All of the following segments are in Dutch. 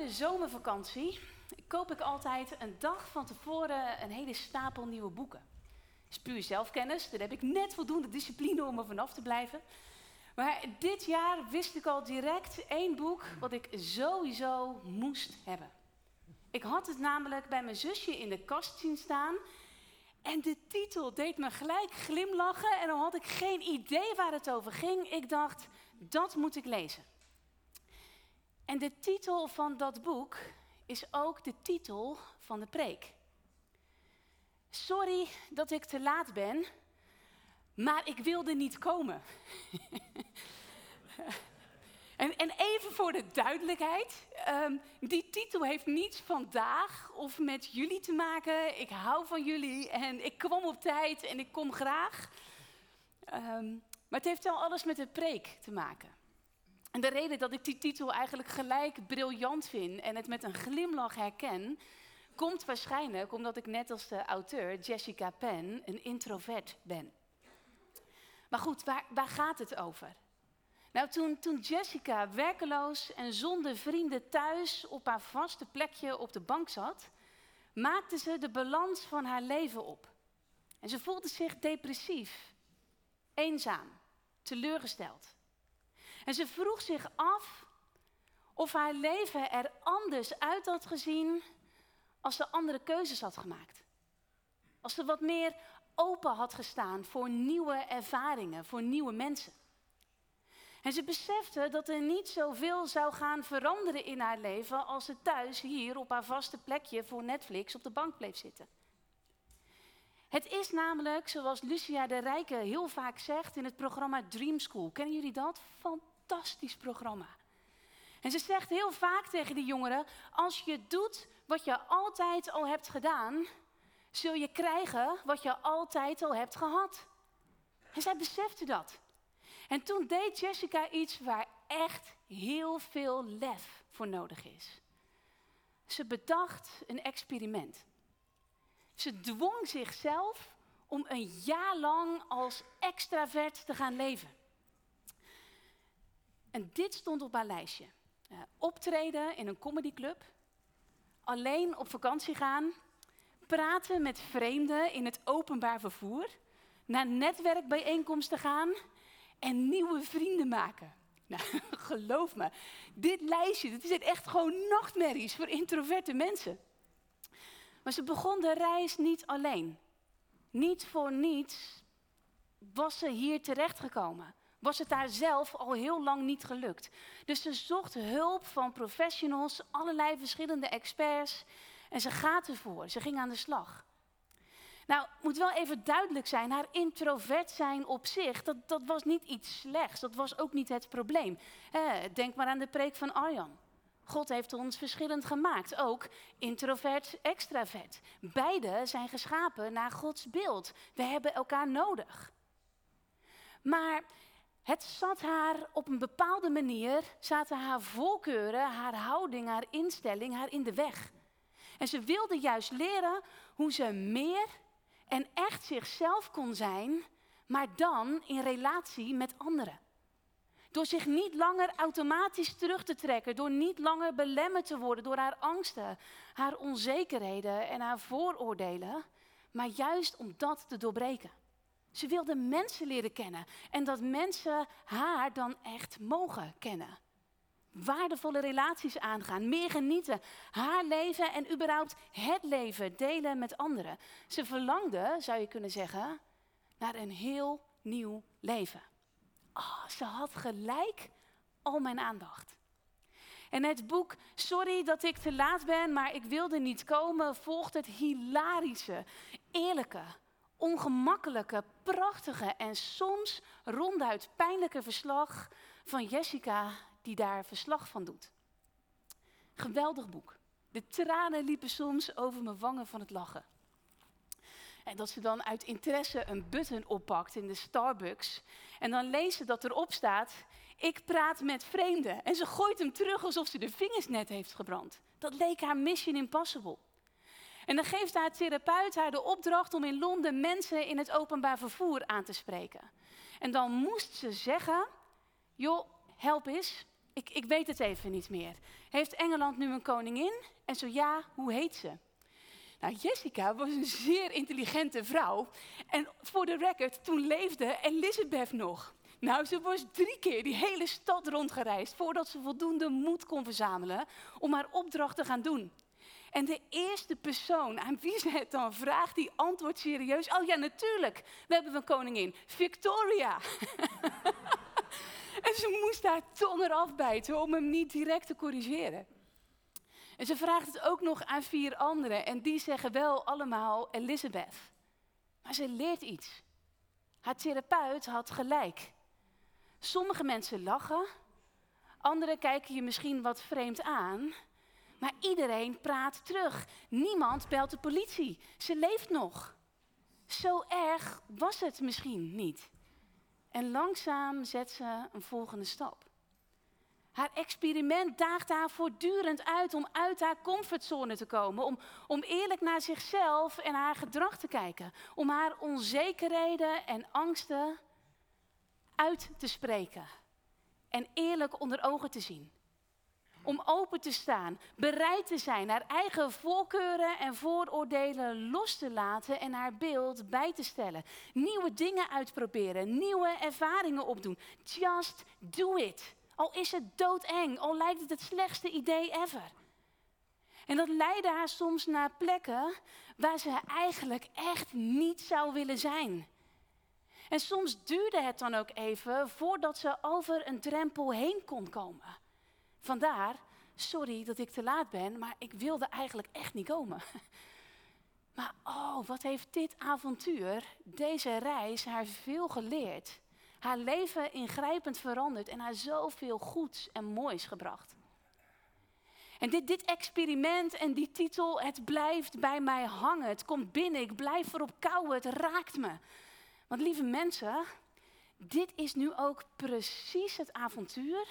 de zomervakantie koop ik altijd een dag van tevoren een hele stapel nieuwe boeken. Dat is puur zelfkennis, daar heb ik net voldoende discipline om er vanaf te blijven. Maar dit jaar wist ik al direct één boek wat ik sowieso moest hebben. Ik had het namelijk bij mijn zusje in de kast zien staan. En de titel deed me gelijk glimlachen en dan had ik geen idee waar het over ging. Ik dacht, dat moet ik lezen. En de titel van dat boek is ook de titel van de preek. Sorry dat ik te laat ben, maar ik wilde niet komen. en, en, even voor de duidelijkheid, ehm, die titel heeft niets vandaag of met jullie te maken. Ik hou van jullie en ik kwam op tijd en ik kom graag. Ehm, maar het heeft wel alles met de preek te maken. En de reden dat ik die titel eigenlijk gelijk briljant vind en het met een glimlach herken, komt waarschijnlijk omdat ik net als de auteur Jessica Penn een introvert ben. Maar goed, waar, waar gaat het over? Nou, toen, toen Jessica werkeloos en zonder vrienden thuis op haar vaste plekje op de bank zat, maakte ze de balans van haar leven op. En ze voelde zich depressief, eenzaam, teleurgesteld. En ze vroeg zich af of haar leven er anders uit had gezien als ze andere keuzes had gemaakt. Als ze wat meer open had gestaan voor nieuwe ervaringen, voor nieuwe mensen. En ze besefte dat er niet zoveel zou gaan veranderen in haar leven als ze thuis hier op haar vaste plekje voor Netflix op de bank bleef zitten. Het is namelijk, zoals Lucia de Rijke heel vaak zegt in het programma Dream School. Kennen jullie dat? Fantastisch programma. En ze zegt heel vaak tegen die jongeren: als je doet wat je altijd al hebt gedaan, zul je krijgen wat je altijd al hebt gehad. En zij besefte dat. En toen deed Jessica iets waar echt heel veel lef voor nodig is. Ze bedacht een experiment. Ze dwong zichzelf om een jaar lang als extravert te gaan leven. En dit stond op haar lijstje. Uh, optreden in een comedyclub, alleen op vakantie gaan, praten met vreemden in het openbaar vervoer, naar netwerkbijeenkomsten gaan en nieuwe vrienden maken. Nou, geloof me, dit lijstje, dit is echt gewoon nachtmerries voor introverte mensen. Maar ze begon de reis niet alleen. Niet voor niets was ze hier terechtgekomen. Was het daar zelf al heel lang niet gelukt. Dus ze zocht hulp van professionals, allerlei verschillende experts. En ze gaat ervoor. Ze ging aan de slag. Nou, moet wel even duidelijk zijn, haar introvert zijn op zich, dat, dat was niet iets slechts. Dat was ook niet het probleem. denk maar aan de preek van Arjan. God heeft ons verschillend gemaakt, ook introvert, extravert. Beide zijn geschapen naar Gods beeld. We hebben elkaar nodig. Maar het zat haar op een bepaalde manier, zaten haar voorkeuren, haar houding, haar instelling haar in de weg. En ze wilde juist leren hoe ze meer en echt zichzelf kon zijn, maar dan in relatie met anderen. Door zich niet langer automatisch terug te trekken, door niet langer belemmerd te worden door haar angsten, haar onzekerheden en haar vooroordelen, maar juist om dat te doorbreken. Ze wilde mensen leren kennen en dat mensen haar dan echt mogen kennen. Waardevolle relaties aangaan, meer genieten, haar leven en überhaupt het leven delen met anderen. Ze verlangde, zou je kunnen zeggen, naar een heel nieuw leven. Oh, ze had gelijk al mijn aandacht. En het boek Sorry dat ik te laat ben, maar ik wilde niet komen, volgt het hilarische, eerlijke, ongemakkelijke, prachtige en soms ronduit pijnlijke verslag van Jessica, die daar verslag van doet. Geweldig boek. De tranen liepen soms over mijn wangen van het lachen. En dat ze dan uit interesse een button oppakt in de Starbucks. En dan leest ze dat erop staat: Ik praat met vreemden. En ze gooit hem terug alsof ze de vingers net heeft gebrand. Dat leek haar mission impossible. En dan geeft haar therapeut haar de opdracht om in Londen mensen in het openbaar vervoer aan te spreken. En dan moest ze zeggen: Joh, help eens, Ik, ik weet het even niet meer. Heeft Engeland nu een koningin? En zo ja, hoe heet ze? Nou, Jessica was een zeer intelligente vrouw. En voor de record, toen leefde Elizabeth nog. Nou, ze was drie keer die hele stad rondgereisd voordat ze voldoende moed kon verzamelen om haar opdracht te gaan doen. En de eerste persoon aan wie ze het dan vraagt, die antwoordt serieus. Oh ja, natuurlijk, we hebben een koningin, Victoria. en ze moest haar tong eraf bijten om hem niet direct te corrigeren. En ze vraagt het ook nog aan vier anderen en die zeggen wel allemaal Elizabeth. Maar ze leert iets. Haar therapeut had gelijk. Sommige mensen lachen, anderen kijken je misschien wat vreemd aan, maar iedereen praat terug. Niemand belt de politie. Ze leeft nog. Zo erg was het misschien niet. En langzaam zet ze een volgende stap. Haar experiment daagt haar voortdurend uit om uit haar comfortzone te komen. Om, om eerlijk naar zichzelf en haar gedrag te kijken. Om haar onzekerheden en angsten uit te spreken. En eerlijk onder ogen te zien. Om open te staan, bereid te zijn haar eigen voorkeuren en vooroordelen los te laten en haar beeld bij te stellen. Nieuwe dingen uitproberen, nieuwe ervaringen opdoen. Just do it. Al is het doodeng, al lijkt het het slechtste idee ever. En dat leidde haar soms naar plekken waar ze eigenlijk echt niet zou willen zijn. En soms duurde het dan ook even voordat ze over een drempel heen kon komen. Vandaar, sorry dat ik te laat ben, maar ik wilde eigenlijk echt niet komen. Maar oh, wat heeft dit avontuur, deze reis, haar veel geleerd. Haar leven ingrijpend veranderd en haar zoveel goeds en moois gebracht. En dit, dit experiment en die titel, het blijft bij mij hangen. Het komt binnen, ik blijf erop kouwen, het raakt me. Want lieve mensen, dit is nu ook precies het avontuur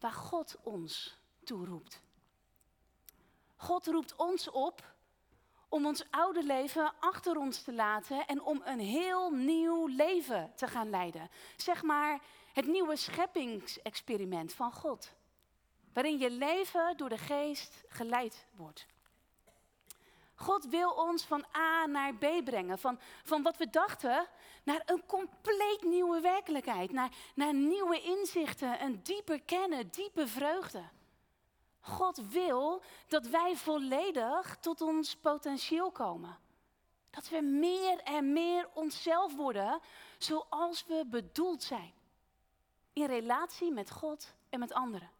waar God ons toe roept. God roept ons op om ons oude leven achter ons te laten en om een heel nieuw leven te gaan leiden. Zeg maar het nieuwe scheppingsexperiment van God, waarin je leven door de geest geleid wordt. God wil ons van A naar B brengen, van, van wat we dachten naar een compleet nieuwe werkelijkheid, naar, naar nieuwe inzichten, een dieper kennen, diepe vreugde. God wil dat wij volledig tot ons potentieel komen. Dat we meer en meer onszelf worden zoals we bedoeld zijn. In relatie met God en met anderen.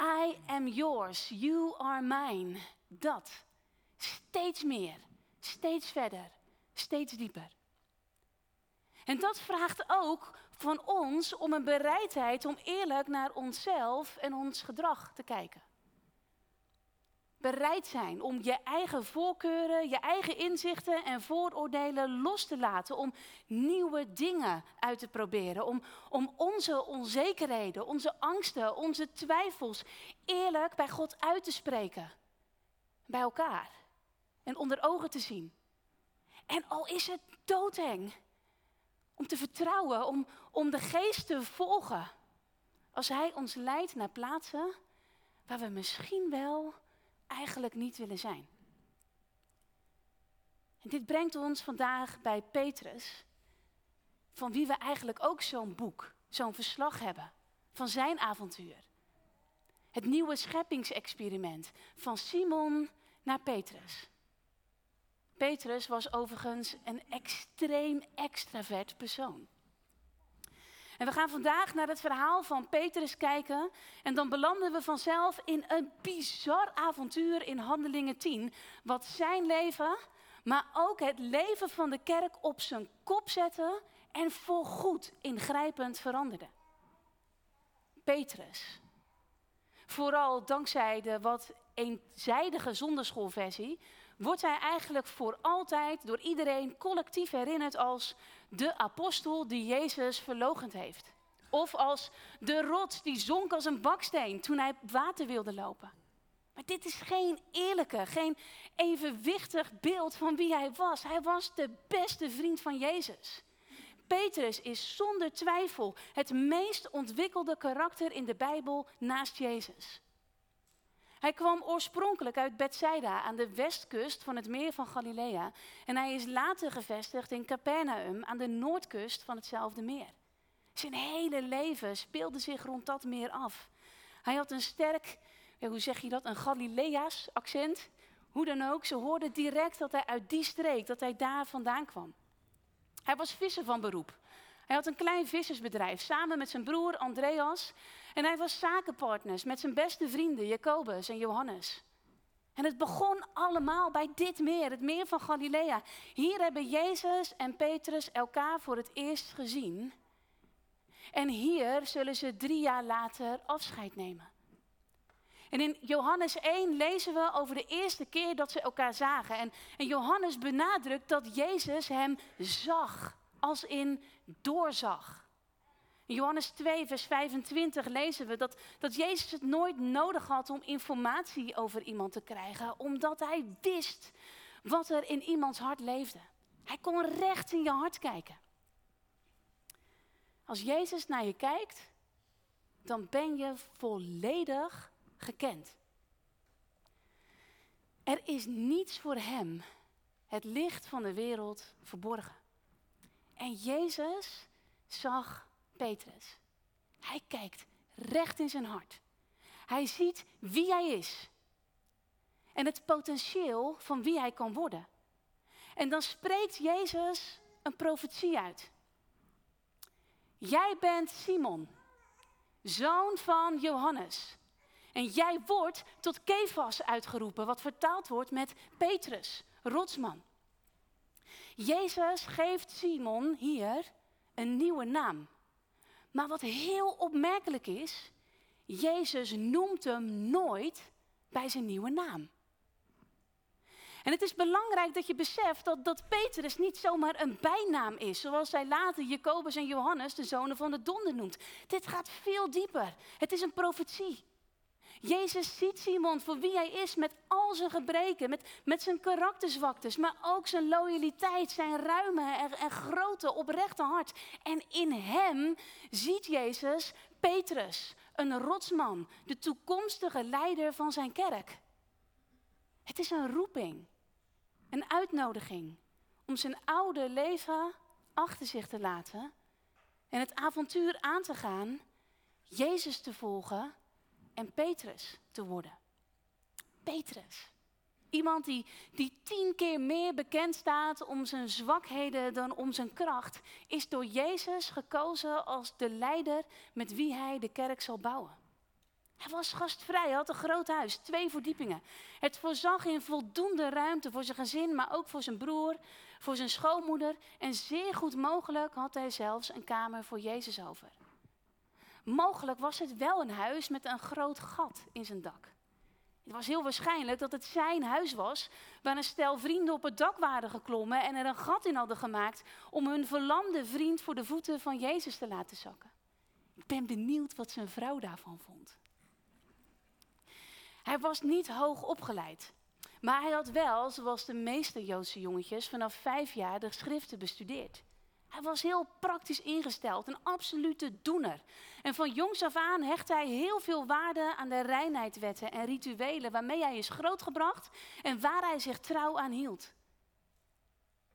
I am yours, you are mine. Dat. Steeds meer, steeds verder, steeds dieper. En dat vraagt ook van ons om een bereidheid om eerlijk naar onszelf en ons gedrag te kijken. Bereid zijn om je eigen voorkeuren, je eigen inzichten en vooroordelen los te laten. Om nieuwe dingen uit te proberen. Om, om onze onzekerheden, onze angsten, onze twijfels eerlijk bij God uit te spreken. Bij elkaar. En onder ogen te zien. En al is het doodeng om te vertrouwen, om, om de geest te volgen. Als Hij ons leidt naar plaatsen waar we misschien wel eigenlijk niet willen zijn. En dit brengt ons vandaag bij Petrus, van wie we eigenlijk ook zo'n boek, zo'n verslag hebben van zijn avontuur. Het nieuwe scheppingsexperiment van Simon naar Petrus. Petrus was overigens een extreem extravert persoon. En we gaan vandaag naar het verhaal van Petrus kijken. En dan belanden we vanzelf in een bizar avontuur in Handelingen 10. Wat zijn leven, maar ook het leven van de kerk op zijn kop zette en voorgoed ingrijpend veranderde. Petrus. Vooral dankzij de wat eenzijdige zonderschoolversie wordt hij eigenlijk voor altijd door iedereen collectief herinnerd als de apostel die Jezus verlogend heeft. Of als de rots die zonk als een baksteen toen hij water wilde lopen. Maar dit is geen eerlijke, geen evenwichtig beeld van wie hij was. Hij was de beste vriend van Jezus. Petrus is zonder twijfel het meest ontwikkelde karakter in de Bijbel naast Jezus. Hij kwam oorspronkelijk uit Bethsaida aan de westkust van het meer van Galilea en hij is later gevestigd in Capernaum aan de noordkust van hetzelfde meer. Zijn hele leven speelde zich rond dat meer af. Hij had een sterk, hoe zeg je dat, een Galilea's accent. Hoe dan ook, ze hoorden direct dat hij uit die streek, dat hij daar vandaan kwam. Hij was visser van beroep. Hij had een klein vissersbedrijf samen met zijn broer Andreas. En hij was zakenpartners met zijn beste vrienden Jacobus en Johannes. En het begon allemaal bij dit meer, het meer van Galilea. Hier hebben Jezus en Petrus elkaar voor het eerst gezien. En hier zullen ze drie jaar later afscheid nemen. En in Johannes 1 lezen we over de eerste keer dat ze elkaar zagen. En, en Johannes benadrukt dat Jezus hem zag, als in doorzag. Johannes 2, vers 25 lezen we dat, dat Jezus het nooit nodig had om informatie over iemand te krijgen, omdat hij wist wat er in iemands hart leefde. Hij kon recht in je hart kijken. Als Jezus naar je kijkt, dan ben je volledig gekend. Er is niets voor hem, het licht van de wereld, verborgen. En Jezus zag Petrus. Hij kijkt recht in zijn hart. Hij ziet wie hij is. En het potentieel van wie hij kan worden. En dan spreekt Jezus een profetie uit. Jij bent Simon, zoon van Johannes. En jij wordt tot Kefas uitgeroepen, wat vertaald wordt met Petrus, rotsman. Jezus geeft Simon hier een nieuwe naam. Maar wat heel opmerkelijk is, Jezus noemt hem nooit bij zijn nieuwe naam. En het is belangrijk dat je beseft dat, dat Petrus niet zomaar een bijnaam is, zoals zij later Jacobus en Johannes, de zonen van de donder, noemt. Dit gaat veel dieper. Het is een profetie. Jezus ziet Simon voor wie hij is met al zijn gebreken, met, met zijn karakterzwaktes, maar ook zijn loyaliteit, zijn ruime en, en grote oprechte hart. En in hem ziet Jezus Petrus, een rotsman, de toekomstige leider van zijn kerk. Het is een roeping, een uitnodiging om zijn oude leven achter zich te laten en het avontuur aan te gaan, Jezus te volgen en Petrus te worden. Petrus. Iemand die, die tien keer meer bekend staat om zijn zwakheden dan om zijn kracht, is door Jezus gekozen als de leider met wie hij de kerk zal bouwen. Hij was gastvrij, hij had een groot huis, twee verdiepingen. Het voorzag in voldoende ruimte voor zijn gezin, maar ook voor zijn broer, voor zijn schoonmoeder. En zeer goed mogelijk had hij zelfs een kamer voor Jezus over. Mogelijk was het wel een huis met een groot gat in zijn dak. Het was heel waarschijnlijk dat het zijn huis was, waar een stel vrienden op het dak waren geklommen en er een gat in hadden gemaakt om hun verlamde vriend voor de voeten van Jezus te laten zakken. Ik ben benieuwd wat zijn vrouw daarvan vond. Hij was niet hoog opgeleid, maar hij had wel, zoals de meeste Joodse jongetjes, vanaf vijf jaar de schriften bestudeerd. Hij was heel praktisch ingesteld, een absolute doener. En van jongs af aan hecht hij heel veel waarde aan de reinheidwetten en rituelen waarmee hij is grootgebracht en waar hij zich trouw aan hield.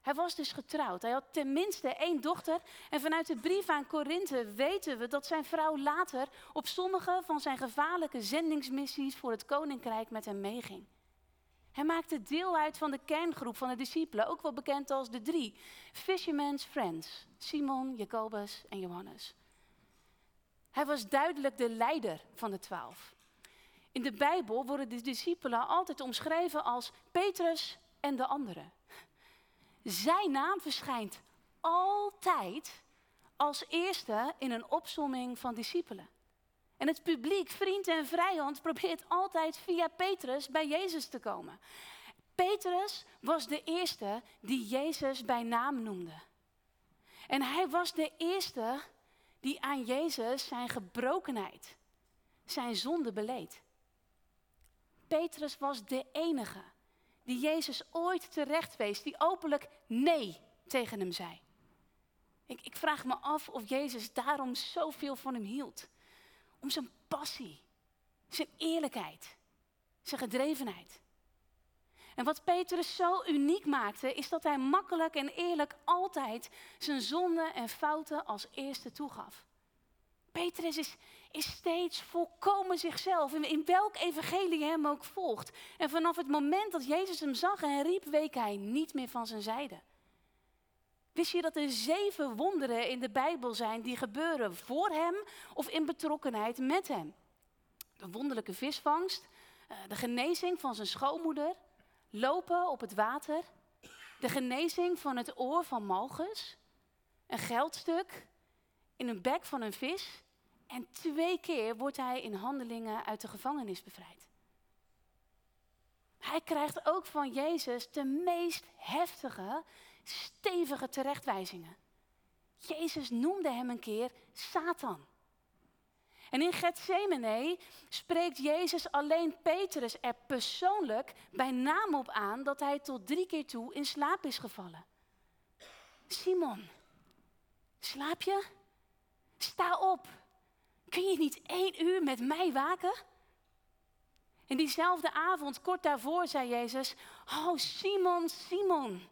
Hij was dus getrouwd. Hij had tenminste één dochter. En vanuit de brief aan Korinthe weten we dat zijn vrouw later op sommige van zijn gevaarlijke zendingsmissies voor het koninkrijk met hem meeging. Hij maakte deel uit van de kerngroep van de discipelen, ook wel bekend als de drie. Fisherman's Friends, Simon, Jacobus en Johannes. Hij was duidelijk de leider van de twaalf. In de Bijbel worden de discipelen altijd omschreven als Petrus en de anderen. Zijn naam verschijnt altijd als eerste in een opsomming van discipelen. En het publiek, vriend en vrijhand, probeert altijd via Petrus bij Jezus te komen. Petrus was de eerste die Jezus bij naam noemde. En hij was de eerste die aan Jezus zijn gebrokenheid, zijn zonde beleed. Petrus was de enige die Jezus ooit terecht wees, die openlijk nee tegen hem zei. Ik, ik vraag me af of Jezus daarom zoveel van hem hield. Om zijn passie, zijn eerlijkheid, zijn gedrevenheid. En wat Petrus zo uniek maakte, is dat hij makkelijk en eerlijk altijd zijn zonden en fouten als eerste toegaf. Petrus is, is steeds volkomen zichzelf, in, in welk evangelie hem ook volgt. En vanaf het moment dat Jezus hem zag en riep, week hij niet meer van zijn zijde. Wist je dat er zeven wonderen in de Bijbel zijn die gebeuren voor hem of in betrokkenheid met hem? De wonderlijke visvangst, eh, de genezing van zijn schoonmoeder, lopen op het water, de genezing van het oor van Malchus, een geldstuk in een bek van een vis en twee keer wordt hij in handelingen uit de gevangenis bevrijd. Hij krijgt ook van Jezus de meest heftige, stevige terechtwijzingen. Jezus noemde hem een keer Satan. En in Gethsemane spreekt Jezus alleen Petrus er persoonlijk bij naam op aan dat hij tot drie keer toe in slaap is gevallen. Simon, slaap je? Sta op. Kun je niet één uur met mij waken? En diezelfde avond, kort daarvoor, zei Jezus: Oh, Simon, Simon.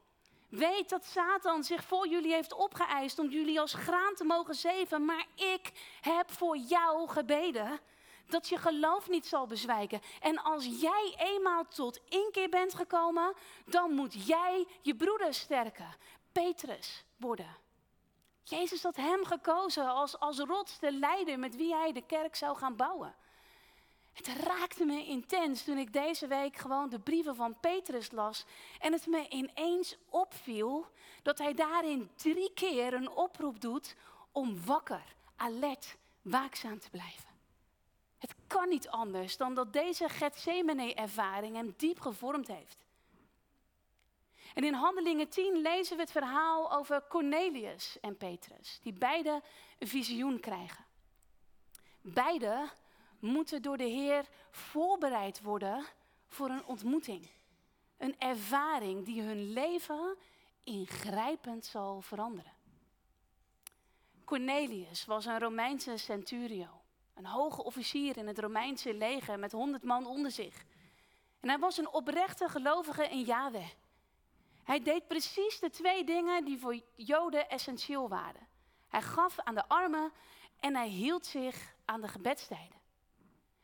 Weet dat Satan zich voor jullie heeft opgeëist om jullie als graan te mogen zeven. Maar ik heb voor jou gebeden dat je geloof niet zal bezwijken. En als jij eenmaal tot inkeer bent gekomen, dan moet jij je broeder sterken. Petrus worden. Jezus had hem gekozen als, als rots, de leider met wie hij de kerk zou gaan bouwen. Het raakte me intens toen ik deze week gewoon de brieven van Petrus las. En het me ineens opviel dat hij daarin drie keer een oproep doet om wakker, alert, waakzaam te blijven. Het kan niet anders dan dat deze Gethsemane-ervaring hem diep gevormd heeft. En in Handelingen 10 lezen we het verhaal over Cornelius en Petrus, die beide een visioen krijgen. Beide moeten door de Heer voorbereid worden voor een ontmoeting. Een ervaring die hun leven ingrijpend zal veranderen. Cornelius was een Romeinse centurio, een hoge officier in het Romeinse leger met honderd man onder zich. En hij was een oprechte gelovige in Yahweh. Hij deed precies de twee dingen die voor Joden essentieel waren. Hij gaf aan de armen en hij hield zich aan de gebedstijden.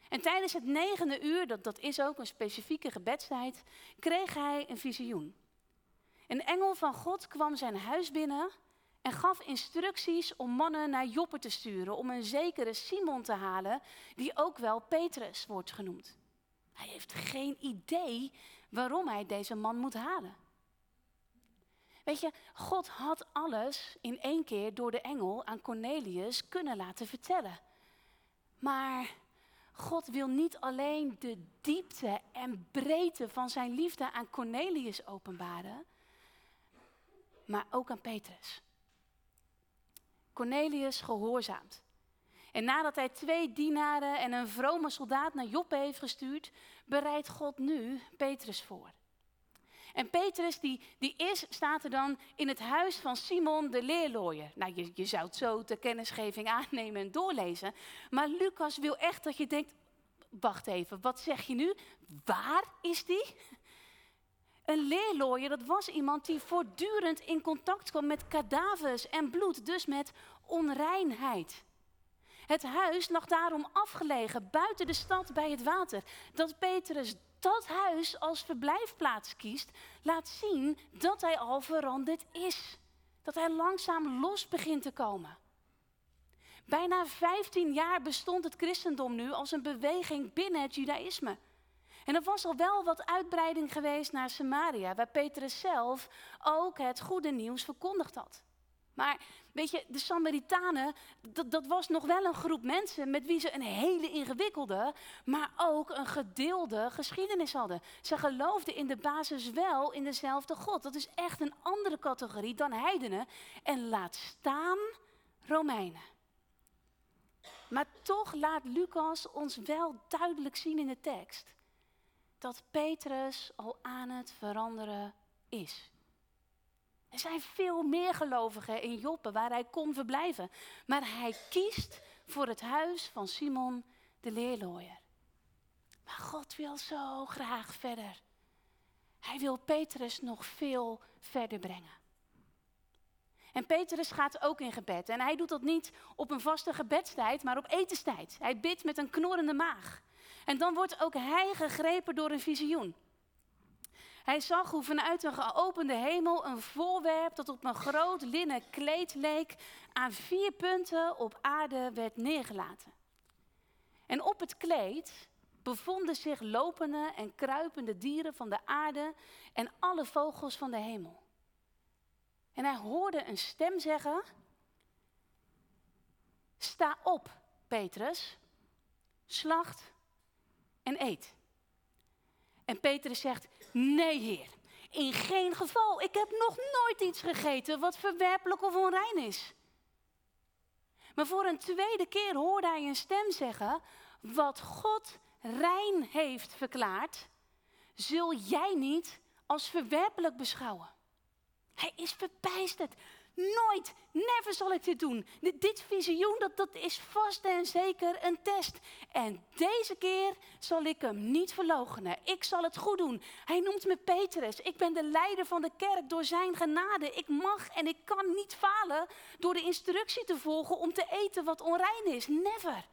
En tijdens het negende uur, dat, dat is ook een specifieke gebedstijd, kreeg hij een visioen. Een engel van God kwam zijn huis binnen en gaf instructies om mannen naar Joppe te sturen om een zekere Simon te halen, die ook wel Petrus wordt genoemd. Hij heeft geen idee waarom hij deze man moet halen. Weet je, God had alles in één keer door de engel aan Cornelius kunnen laten vertellen. Maar God wil niet alleen de diepte en breedte van zijn liefde aan Cornelius openbaren, maar ook aan Petrus. Cornelius gehoorzaamt. En nadat hij twee dienaren en een vrome soldaat naar Joppe heeft gestuurd, bereidt God nu Petrus voor. En Petrus, die, die is, staat er dan in het huis van Simon de leerlooier. Nou, je, je zou het zo ter kennisgeving aannemen en doorlezen. Maar Lucas wil echt dat je denkt, wacht even, wat zeg je nu? Waar is die? Een leerlooier, dat was iemand die voortdurend in contact kwam met kadavers en bloed, dus met onreinheid. Het huis lag daarom afgelegen buiten de stad bij het water. Dat Petrus dat huis als verblijfplaats kiest, laat zien dat hij al veranderd is. Dat hij langzaam los begint te komen. Bijna 15 jaar bestond het christendom nu als een beweging binnen het judaïsme. En er was al wel wat uitbreiding geweest naar Samaria, waar Petrus zelf ook het goede nieuws verkondigd had. Maar weet je, de Samaritanen, dat, dat, was nog wel een groep mensen met wie ze een hele ingewikkelde, maar ook een gedeelde geschiedenis hadden. Ze geloofden in de basis wel in dezelfde God. Dat is echt een andere categorie dan heidenen. En laat staan Romeinen. Maar toch laat Lucas ons wel duidelijk zien in de tekst dat Petrus al aan het veranderen is. Er zijn veel meer gelovigen in Joppe waar hij kon verblijven. Maar hij kiest voor het huis van Simon de leerlooier. Maar God wil zo graag verder. Hij wil Petrus nog veel verder brengen. En Petrus gaat ook in gebed. En hij doet dat niet op een vaste gebedstijd, maar op etenstijd. Hij bidt met een knorrende maag. En dan wordt ook hij gegrepen door een visioen. Hij zag hoe vanuit een geopende hemel een voorwerp dat op een groot linnen kleed leek, aan vier punten op aarde werd neergelaten. En op het kleed bevonden zich lopende en kruipende dieren van de aarde en alle vogels van de hemel. En hij hoorde een stem zeggen: Sta op, Petrus, slacht en eet. En Petrus zegt: Nee, Heer, in geen geval. Ik heb nog nooit iets gegeten wat verwerpelijk of onrein is. Maar voor een tweede keer hoorde hij een stem zeggen: Wat God rein heeft verklaard, zul jij niet als verwerpelijk beschouwen. Hij is verbijsterd. Nooit, never zal ik dit doen. Dit, visioen, dat, dat is vast en zeker een test. En deze keer zal ik hem niet verloochenen. Ik zal het goed doen. Hij noemt me Petrus. Ik ben de leider van de kerk door zijn genade. Ik mag en ik kan niet falen door de instructie te volgen om te eten wat onrein is. Never.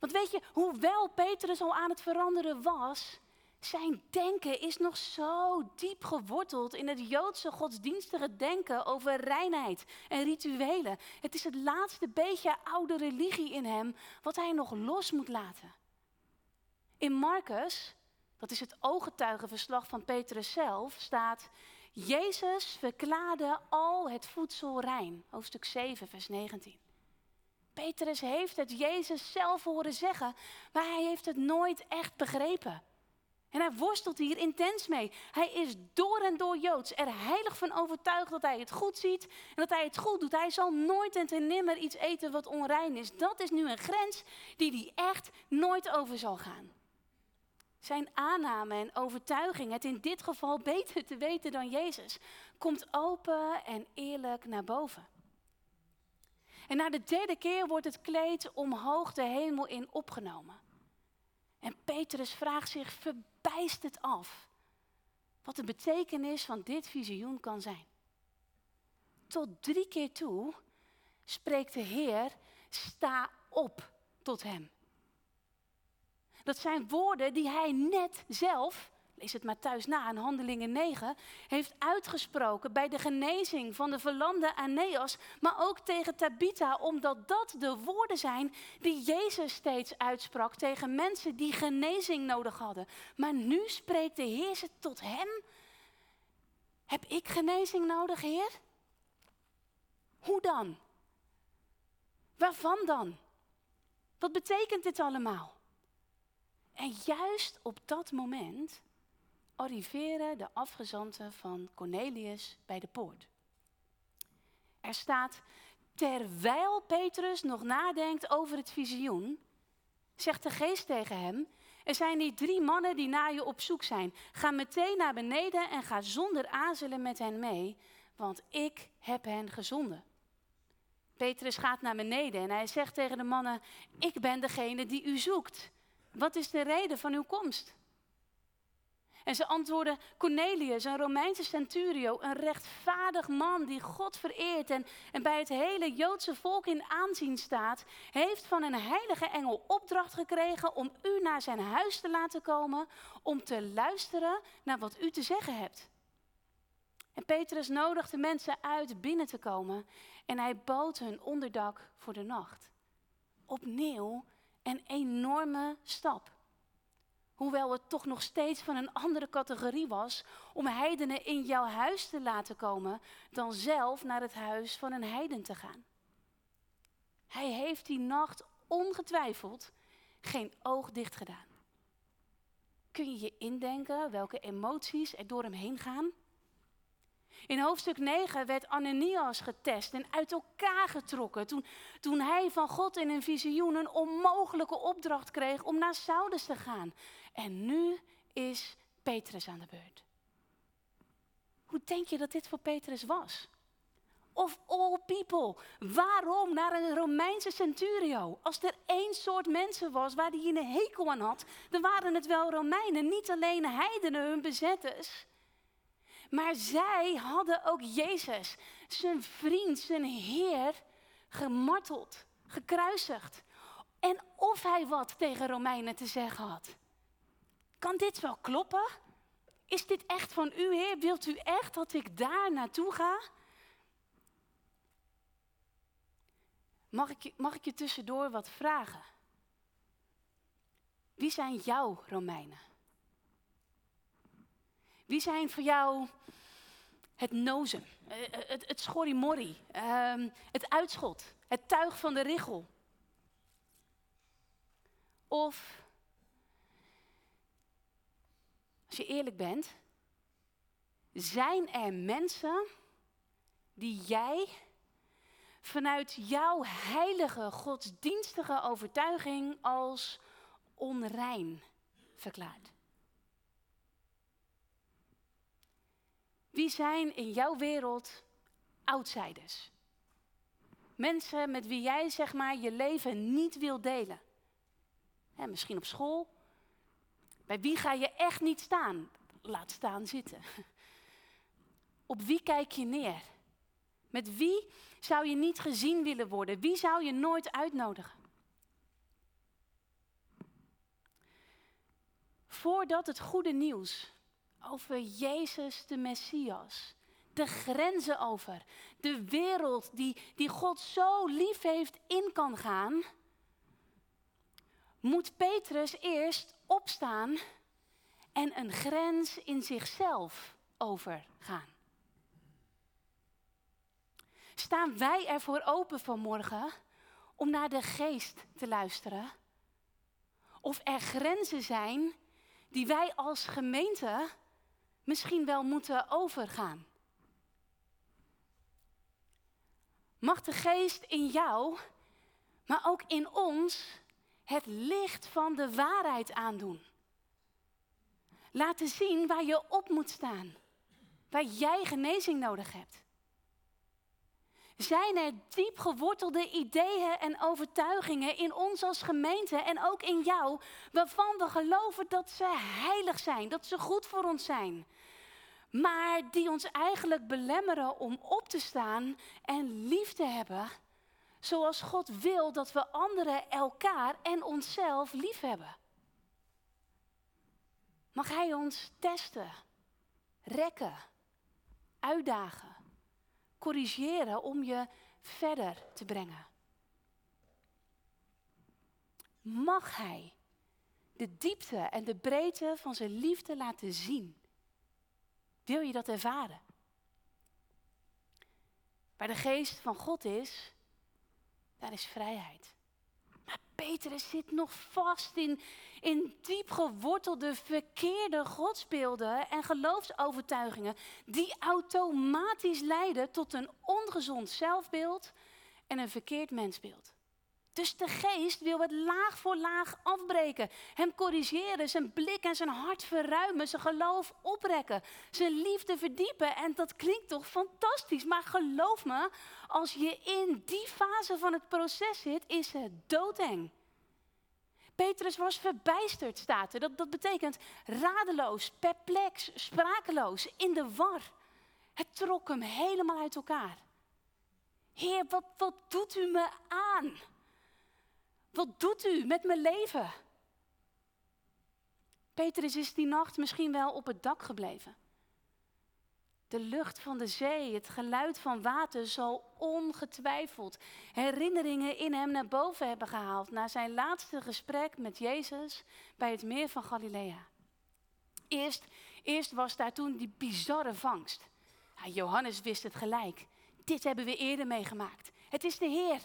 Want weet je, hoewel Petrus al aan het veranderen was, zijn denken is nog zo diep geworteld in het Joodse godsdienstige denken over reinheid en rituelen. Het is het laatste beetje oude religie in hem wat hij nog los moet laten. In Marcus, dat is het ooggetuigenverslag van Petrus zelf, staat: Jezus verklaarde al het voedsel rein. Hoofdstuk 7, vers 19. Petrus heeft het Jezus zelf horen zeggen, maar hij heeft het nooit echt begrepen. En hij worstelt hier intens mee. Hij is door en door Joods, er heilig van overtuigd dat hij het goed ziet en dat hij het goed doet. Hij zal nooit en ten nimmer iets eten wat onrein is. Dat is nu een grens die hij echt nooit over zal gaan. Zijn aanname en overtuiging, het in dit geval beter te weten dan Jezus, komt open en eerlijk naar boven. En na de derde keer wordt het kleed omhoog de hemel in opgenomen. En Petrus vraagt zich verbijsterd af wat de betekenis van dit visioen kan zijn. Tot drie keer toe spreekt de Heer, sta op tot hem. Dat zijn woorden die hij net zelf lees het maar thuis na in Handelingen 9, heeft uitgesproken bij de genezing van de verlamde Aeneas, maar ook tegen Tabitha, omdat dat de woorden zijn die Jezus steeds uitsprak tegen mensen die genezing nodig hadden. Maar nu spreekt de Heer ze tot hem. Heb ik genezing nodig, Heer? Hoe dan? Waarvan dan? Wat betekent dit allemaal? En juist op dat moment arriveren de afgezanten van Cornelius bij de poort. Er staat, terwijl Petrus nog nadenkt over het visioen, zegt de geest tegen hem, er zijn die drie mannen die naar je op zoek zijn. Ga meteen naar beneden en ga zonder aarzelen met hen mee, want ik heb hen gezonden. Petrus gaat naar beneden en hij zegt tegen de mannen, ik ben degene die u zoekt. Wat is de reden van uw komst? En ze antwoorden, Cornelius, een Romeinse centurio, een rechtvaardig man die God vereert en, en bij het hele Joodse volk in aanzien staat, heeft van een heilige engel opdracht gekregen om u naar zijn huis te laten komen, om te luisteren naar wat u te zeggen hebt. En Petrus nodigde mensen uit binnen te komen en hij bood hun onderdak voor de nacht. Opnieuw een enorme stap. Hoewel het toch nog steeds van een andere categorie was om heidenen in jouw huis te laten komen dan zelf naar het huis van een heiden te gaan. Hij heeft die nacht ongetwijfeld geen oog dicht gedaan. Kun je je indenken welke emoties er door hem heen gaan? In hoofdstuk 9 werd Ananias getest en uit elkaar getrokken toen, toen hij van God in een visioen een onmogelijke opdracht kreeg om naar Saulus te gaan. En nu is Petrus aan de beurt. Hoe denk je dat dit voor Petrus was? Of all people, waarom naar een Romeinse centurio? Als er één soort mensen was waar hij een hekel aan had, dan waren het wel Romeinen, niet alleen heidenen, hun bezetters. Maar zij hadden ook Jezus, zijn vriend, zijn Heer, gemarteld, gekruisigd. En of hij wat tegen Romeinen te zeggen had. Kan dit wel kloppen? Is dit echt van u, Heer? Wilt u echt dat ik daar naartoe ga? Mag ik, mag ik je tussendoor wat vragen? Wie zijn jouw Romeinen? Wie zijn voor jou het nozen, eh, eh, het, het schorrimorrie, ehm, het uitschot, het tuig van de richel? Of, als je eerlijk bent, zijn er mensen die jij vanuit jouw heilige godsdienstige overtuiging als onrein verklaart? Wie zijn in jouw wereld outsiders? Mensen met wie jij zeg maar je leven niet wil delen. misschien op school. Bij wie ga je echt niet staan? Laat staan zitten. Op wie kijk je neer? Met wie zou je niet gezien willen worden? Wie zou je nooit uitnodigen? Voordat het goede nieuws over Jezus de Messias, de grenzen over, de wereld die, die God zo lief heeft in kan gaan, moet Petrus eerst opstaan en een grens in zichzelf overgaan. Staan wij ervoor open vanmorgen om naar de geest te luisteren? Of er grenzen zijn die wij als gemeente misschien wel moeten overgaan? Mag de geest in jou, maar ook in ons, het licht van de waarheid aandoen? Laten zien waar je op moet staan, waar jij genezing nodig hebt. Zijn er diep gewortelde ideeën en overtuigingen in ons als gemeente en ook in jou, waarvan we geloven dat ze heilig zijn, dat ze goed voor ons zijn, maar die ons eigenlijk belemmeren om op te staan en lief te hebben, zoals God wil dat we anderen, elkaar en onszelf lief hebben? Mag Hij ons testen, rekken, uitdagen? corrigeren om je verder te brengen. Mag Hij de diepte en de breedte van zijn liefde laten zien? Wil je dat ervaren? Waar de geest van God is, daar is vrijheid. Maar Petrus zit nog vast in, in diep gewortelde verkeerde godsbeelden en geloofsovertuigingen die automatisch leiden tot een ongezond zelfbeeld en een verkeerd mensbeeld. Dus de geest wil het laag voor laag afbreken, hem corrigeren, zijn blik en zijn hart verruimen, zijn geloof oprekken, zijn liefde verdiepen. En dat klinkt toch fantastisch, maar geloof me, als je in die fase van het proces zit, is het doodeng. Petrus was verbijsterd, staat er. Dat, dat betekent radeloos, perplex, sprakeloos, in de war. Het trok hem helemaal uit elkaar. Heer, wat, wat doet u me aan? Wat doet u met mijn leven? Petrus is die nacht misschien wel op het dak gebleven. De lucht van de zee, het geluid van water zal ongetwijfeld herinneringen in hem naar boven hebben gehaald na zijn laatste gesprek met Jezus bij het meer van Galilea. Eerst, eerst was daar toen die bizarre vangst. Johannes wist het gelijk. Dit hebben we eerder meegemaakt. Het is de Heer.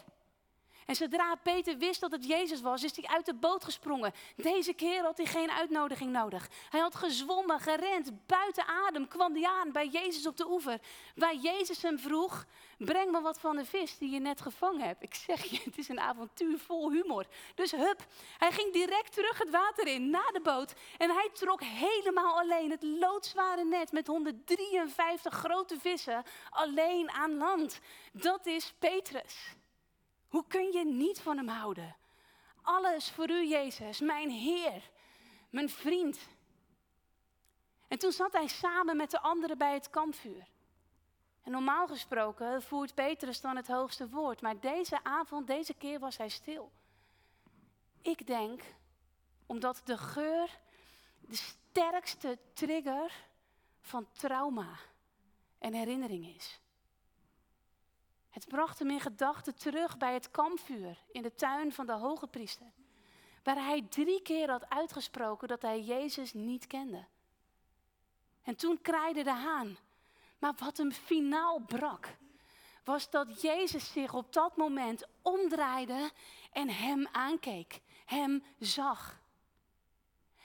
En zodra Peter wist dat het Jezus was, is hij uit de boot gesprongen. Deze keer had hij geen uitnodiging nodig. Hij had gezwommen, gerend, buiten adem kwam hij aan bij Jezus op de oever. Waar Jezus hem vroeg, breng me wat van de vis die je net gevangen hebt. Ik zeg je, het is een avontuur vol humor. Dus hup, hij ging direct terug het water in, naar de boot. En hij trok helemaal alleen het loodzware net met 153 grote vissen alleen aan land. Dat is Petrus. Hoe kun je niet van hem houden? Alles voor u, Jezus, mijn Heer, mijn vriend. En toen zat hij samen met de anderen bij het kampvuur. En normaal gesproken voert Petrus dan het hoogste woord, maar deze avond, deze keer was hij stil. Ik denk omdat de geur de sterkste trigger van trauma en herinnering is. Het bracht hem in gedachten terug bij het kampvuur in de tuin van de hoge priester, waar hij drie keer had uitgesproken dat hij Jezus niet kende. En toen kraaide de haan. Maar wat hem finaal brak, was dat Jezus zich op dat moment omdraaide en hem aankeek, hem zag.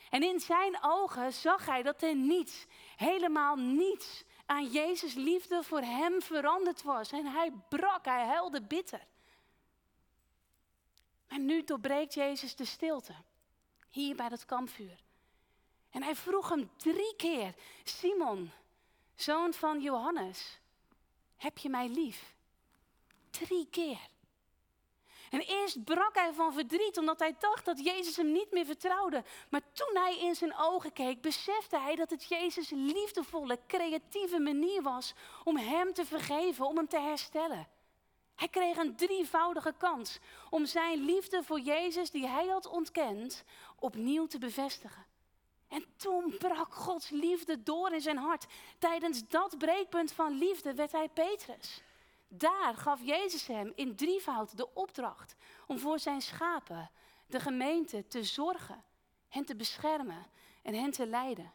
En in zijn ogen zag hij dat er niets, helemaal niets aan Jezus liefde voor hem veranderd was. En hij brak, hij huilde bitter. En nu doorbreekt Jezus de stilte, hier bij dat kampvuur. En hij vroeg hem drie keer, Simon, zoon van Johannes, heb je mij lief? Drie keer. En eerst brak hij van verdriet omdat hij dacht dat Jezus hem niet meer vertrouwde. Maar toen hij in zijn ogen keek, besefte hij dat het Jezus' liefdevolle, creatieve manier was om hem te vergeven, om hem te herstellen. Hij kreeg een drievoudige kans om zijn liefde voor Jezus, die hij had ontkend, opnieuw te bevestigen. En toen brak Gods liefde door in zijn hart. Tijdens dat breekpunt van liefde werd hij Petrus. Daar gaf Jezus hem in drievoud de opdracht om voor zijn schapen, de gemeente, te zorgen, hen te beschermen en hen te leiden.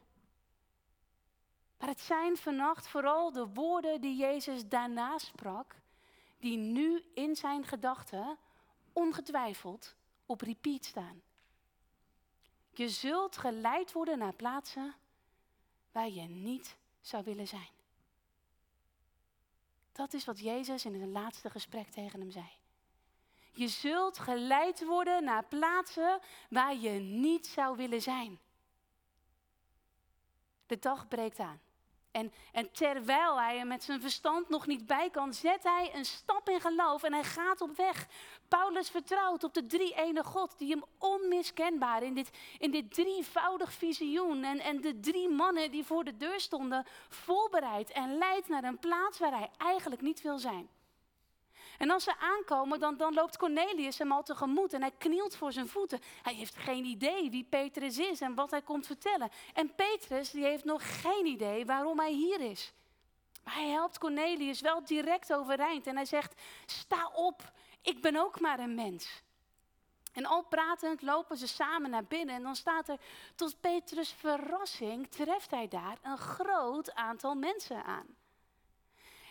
Maar het zijn vannacht vooral de woorden die Jezus daarna sprak, die nu in zijn gedachten ongetwijfeld op repeat staan. Je zult geleid worden naar plaatsen waar je niet zou willen zijn. Dat is wat Jezus in het laatste gesprek tegen hem zei. Je zult geleid worden naar plaatsen waar je niet zou willen zijn. De dag breekt aan. En, en terwijl hij er met zijn verstand nog niet bij kan, zet hij een stap in geloof en hij gaat op weg. Paulus vertrouwt op de drie ene God die hem onmiskenbaar in dit, in dit drievoudig visioen en, en de drie mannen die voor de deur stonden voorbereidt en leidt naar een plaats waar hij eigenlijk niet wil zijn. En als ze aankomen, dan, dan loopt Cornelius hem al tegemoet en hij knielt voor zijn voeten. Hij heeft geen idee wie Petrus is en wat hij komt vertellen. En Petrus die heeft nog geen idee waarom hij hier is. Maar hij helpt Cornelius wel direct overeind en hij zegt, sta op, ik ben ook maar een mens. En al pratend lopen ze samen naar binnen en dan staat er, tot Petrus' verrassing treft hij daar een groot aantal mensen aan.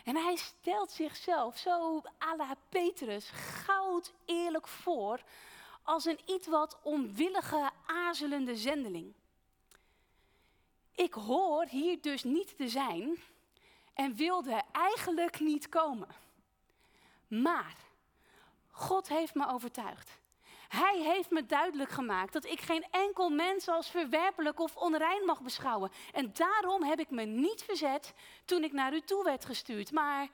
En hij stelt zichzelf zo à la Petrus goud eerlijk voor als een iets wat onwillige, aarzelende zendeling. Ik hoor hier dus niet te zijn en wilde eigenlijk niet komen. Maar God heeft me overtuigd. Hij heeft me duidelijk gemaakt dat ik geen enkel mens als verwerpelijk of onrein mag beschouwen. En daarom heb ik me niet verzet toen ik naar u toe werd gestuurd. Maar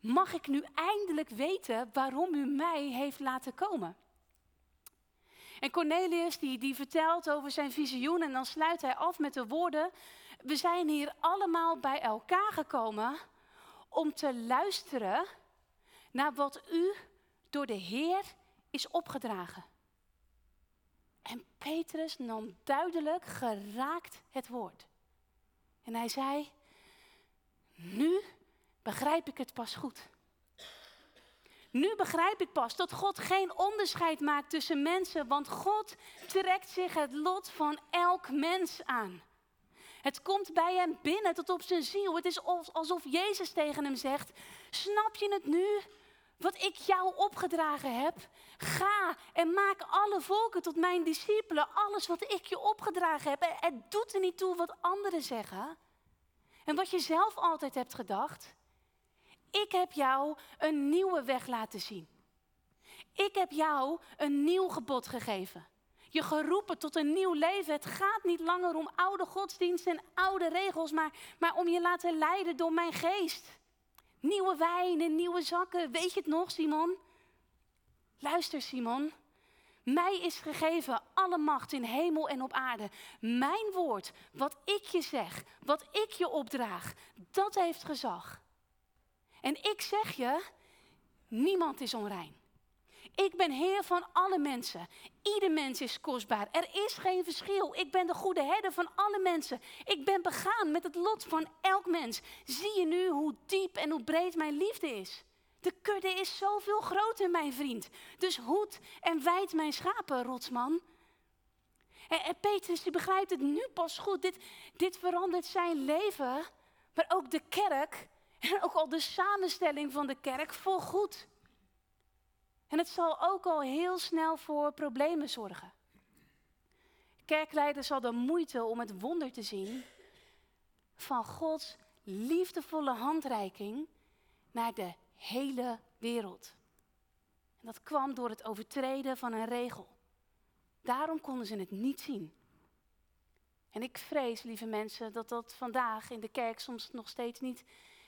mag ik nu eindelijk weten waarom u mij heeft laten komen? En Cornelius die, die vertelt over zijn visioen en dan sluit hij af met de woorden, we zijn hier allemaal bij elkaar gekomen om te luisteren naar wat u door de Heer is opgedragen. En Petrus nam duidelijk geraakt het woord. En hij zei, nu begrijp ik het pas goed. Nu begrijp ik pas dat God geen onderscheid maakt tussen mensen, want God trekt zich het lot van elk mens aan. Het komt bij hem binnen tot op zijn ziel. Het is alsof Jezus tegen hem zegt: Snap je het nu? Wat ik jou opgedragen heb. Ga en maak alle volken tot mijn discipelen. Alles wat ik je opgedragen heb. Het doet er niet toe wat anderen zeggen. En wat je zelf altijd hebt gedacht. Ik heb jou een nieuwe weg laten zien. Ik heb jou een nieuw gebod gegeven. Je geroepen tot een nieuw leven. Het gaat niet langer om oude godsdiensten en oude regels, maar, maar om je laten leiden door mijn geest. Nieuwe wijn en nieuwe zakken. Weet je het nog, Simon? Luister, Simon. Mij is gegeven alle macht in hemel en op aarde. Mijn woord, wat ik je zeg, wat ik je opdraag, dat heeft gezag. En ik zeg je, niemand is onrein. Ik ben Heer van alle mensen. Ieder mens is kostbaar. Er is geen verschil. Ik ben de goede herder van alle mensen. Ik ben begaan met het lot van elk mens. Zie je nu hoe diep en hoe breed mijn liefde is? De kudde is zoveel groter, mijn vriend. Dus hoed en wijd mijn schapen, rotsman. En, Petrus die begrijpt het nu pas goed. Dit, dit verandert zijn leven, maar ook de kerk en ook al de samenstelling van de kerk voor goed. En het zal ook al heel snel voor problemen zorgen. Kerkleiders hadden moeite om het wonder te zien van Gods liefdevolle handreiking naar de hele wereld. En dat kwam door het overtreden van een regel. Daarom konden ze het niet zien. En ik vrees, lieve mensen, dat dat vandaag in de kerk soms nog steeds niet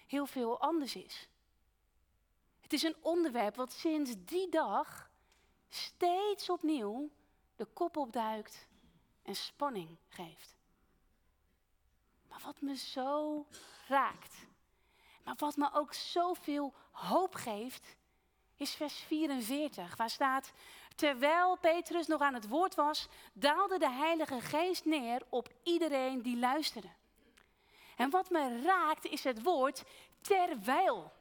heel veel anders is. Het is een onderwerp wat sinds die dag steeds opnieuw de kop opduikt en spanning geeft. Maar wat me zo raakt, maar wat me ook zoveel hoop geeft, is vers 44, waar staat: Terwijl Petrus nog aan het woord was, daalde de Heilige Geest neer op iedereen die luisterde. En wat me raakt is het woord terwijl.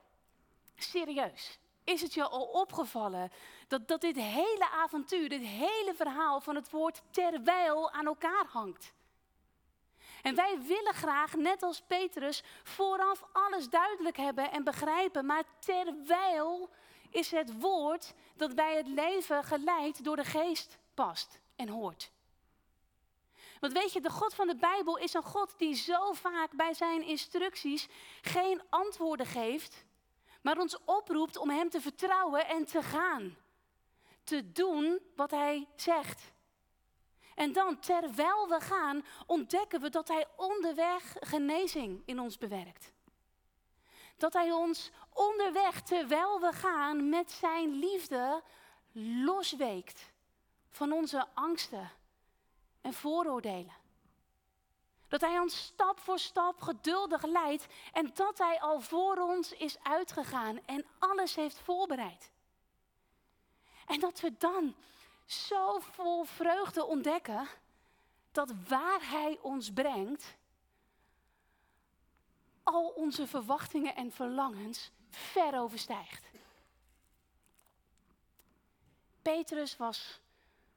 Serieus, is het je al opgevallen dat, dat dit hele avontuur, dit hele verhaal van het woord terwijl aan elkaar hangt? En wij willen graag, net als Petrus, vooraf alles duidelijk hebben en begrijpen. Maar terwijl is het woord dat bij het leven geleid door de geest past en hoort. Want weet je, de God van de Bijbel is een God die zo vaak bij zijn instructies geen antwoorden geeft, maar ons oproept om Hem te vertrouwen en te gaan. Te doen wat Hij zegt. En dan, terwijl we gaan, ontdekken we dat Hij onderweg genezing in ons bewerkt. Dat Hij ons onderweg, terwijl we gaan, met Zijn liefde losweekt van onze angsten en vooroordelen. Dat Hij ons stap voor stap geduldig leidt en dat Hij al voor ons is uitgegaan en alles heeft voorbereid. En dat we dan zo vol vreugde ontdekken dat waar Hij ons brengt, al onze verwachtingen en verlangens ver overstijgt. Petrus was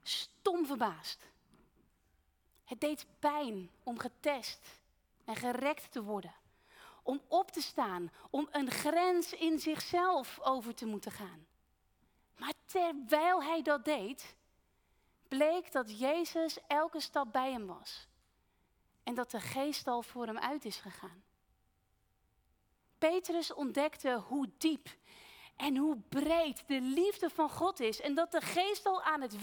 stom verbaasd. Het deed pijn om getest en gerekt te worden. Om op te staan, om een grens in zichzelf over te moeten gaan. Maar terwijl hij dat deed, bleek dat Jezus elke stap bij hem was. En dat de geest al voor hem uit is gegaan. Petrus ontdekte hoe diep en hoe breed de liefde van God is. En dat de geest al aan het